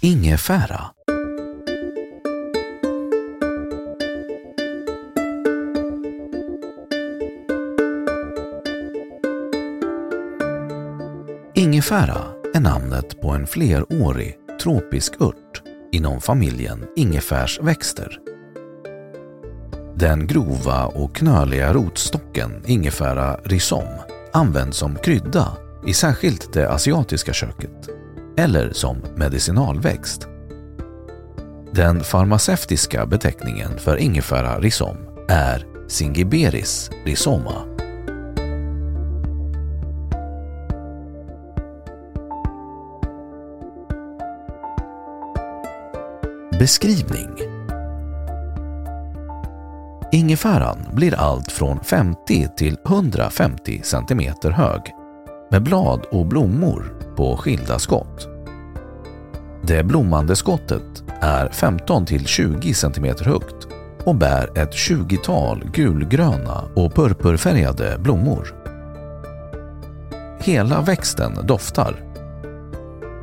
Ingefära. Ingefära är namnet på en flerårig tropisk ört inom familjen ingefärsväxter. Den grova och knöliga rotstocken ingefära rhizom används som krydda i särskilt det asiatiska köket eller som medicinalväxt. Den farmaceutiska beteckningen för ingefära rhizom är Singiberis rhizoma. Beskrivning Ingefäran blir allt från 50 till 150 cm hög med blad och blommor på skilda skott. Det blommande skottet är 15-20 cm högt och bär ett 20-tal gulgröna och purpurfärgade blommor. Hela växten doftar.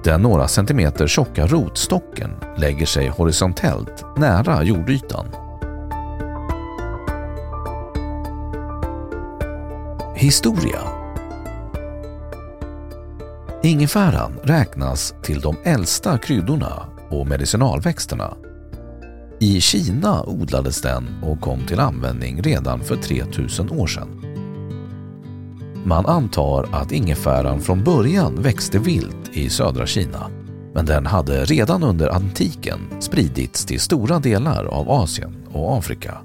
Den några centimeter tjocka rotstocken lägger sig horisontellt nära jordytan. Historia Ingefäran räknas till de äldsta kryddorna och medicinalväxterna. I Kina odlades den och kom till användning redan för 3000 år sedan. Man antar att ingefäran från början växte vilt i södra Kina, men den hade redan under antiken spridits till stora delar av Asien och Afrika.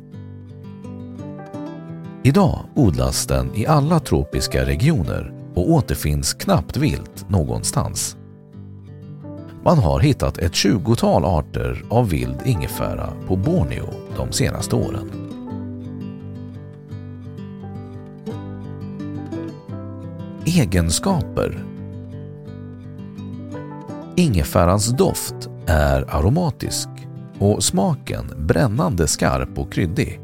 Idag odlas den i alla tropiska regioner och återfinns knappt vilt någonstans. Man har hittat ett tjugotal arter av vild ingefära på Borneo de senaste åren. Egenskaper Ingefärans doft är aromatisk och smaken brännande skarp och kryddig.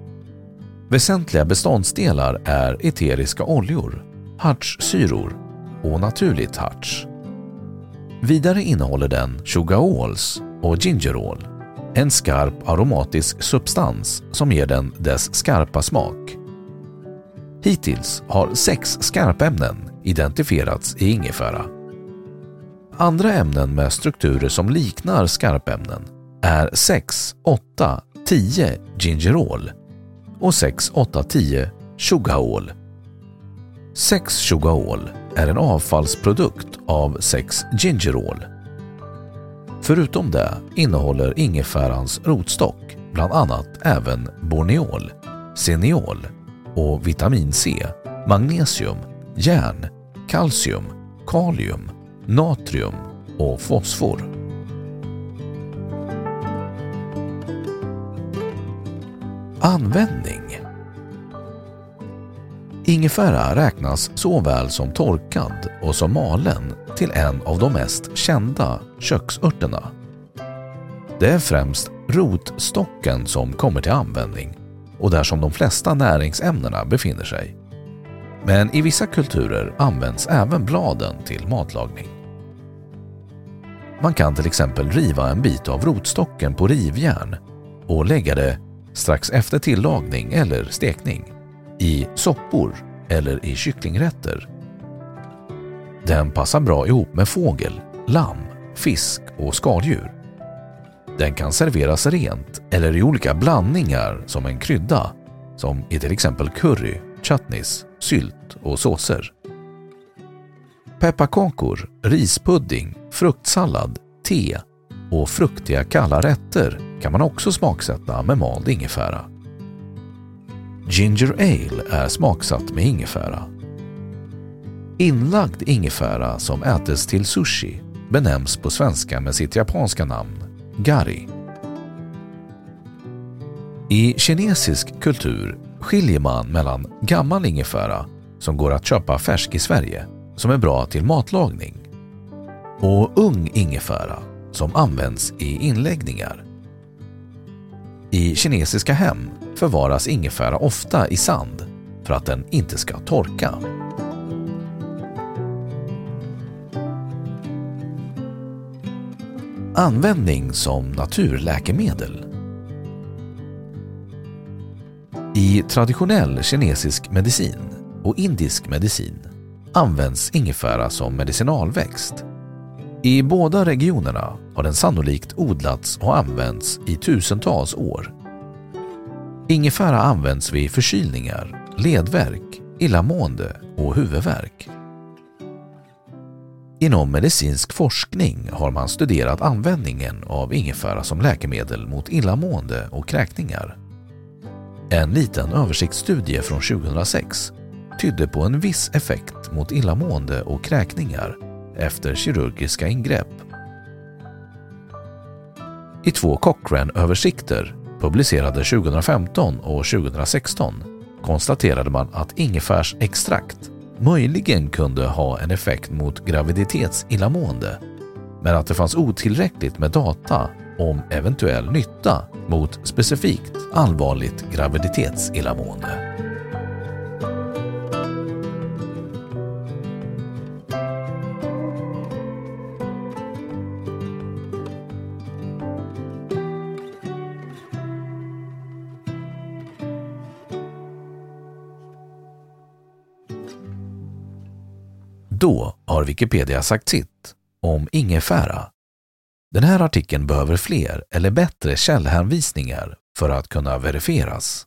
Väsentliga beståndsdelar är eteriska oljor, hartssyror och naturligt harts. Vidare innehåller den sugaols och gingerol, en skarp aromatisk substans som ger den dess skarpa smak. Hittills har sex skarpämnen identifierats i ingefära. Andra ämnen med strukturer som liknar skarpämnen är 6, 8, 10 gingerol och 6, 8, 10 sugaol. 6 sugaol är en avfallsprodukt av 6 gingerol. Förutom det innehåller ingefärans rotstock bland annat även borneol, seniol och vitamin C, magnesium, järn, kalcium, kalium, natrium och fosfor. Användning Ingefära räknas såväl som torkad och som malen till en av de mest kända köksörterna. Det är främst rotstocken som kommer till användning och där som de flesta näringsämnena befinner sig. Men i vissa kulturer används även bladen till matlagning. Man kan till exempel riva en bit av rotstocken på rivjärn och lägga det strax efter tillagning eller stekning i soppor eller i kycklingrätter. Den passar bra ihop med fågel, lamm, fisk och skaldjur. Den kan serveras rent eller i olika blandningar som en krydda som i till exempel curry, chutneys, sylt och såser. Pepparkakor, rispudding, fruktsallad, te och fruktiga kalla rätter kan man också smaksätta med mald ingefära. Ginger ale är smaksatt med ingefära. Inlagd ingefära som ätes till sushi benämns på svenska med sitt japanska namn gari. I kinesisk kultur skiljer man mellan gammal ingefära som går att köpa färsk i Sverige som är bra till matlagning och ung ingefära som används i inläggningar. I kinesiska hem förvaras ingefära ofta i sand för att den inte ska torka. Användning som naturläkemedel I traditionell kinesisk medicin och indisk medicin används ingefära som medicinalväxt. I båda regionerna har den sannolikt odlats och använts i tusentals år. Ingefära används vid förkylningar, ledvärk, illamående och huvudvärk. Inom medicinsk forskning har man studerat användningen av ingefära som läkemedel mot illamående och kräkningar. En liten översiktsstudie från 2006 tydde på en viss effekt mot illamående och kräkningar efter kirurgiska ingrepp. I två Cochrane-översikter publicerade 2015 och 2016 konstaterade man att ingefärsextrakt möjligen kunde ha en effekt mot graviditetsillamående men att det fanns otillräckligt med data om eventuell nytta mot specifikt allvarligt graviditetsillamående. Då har Wikipedia sagt sitt om ingefära. Den här artikeln behöver fler eller bättre källhänvisningar för att kunna verifieras.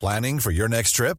Planning for your next trip?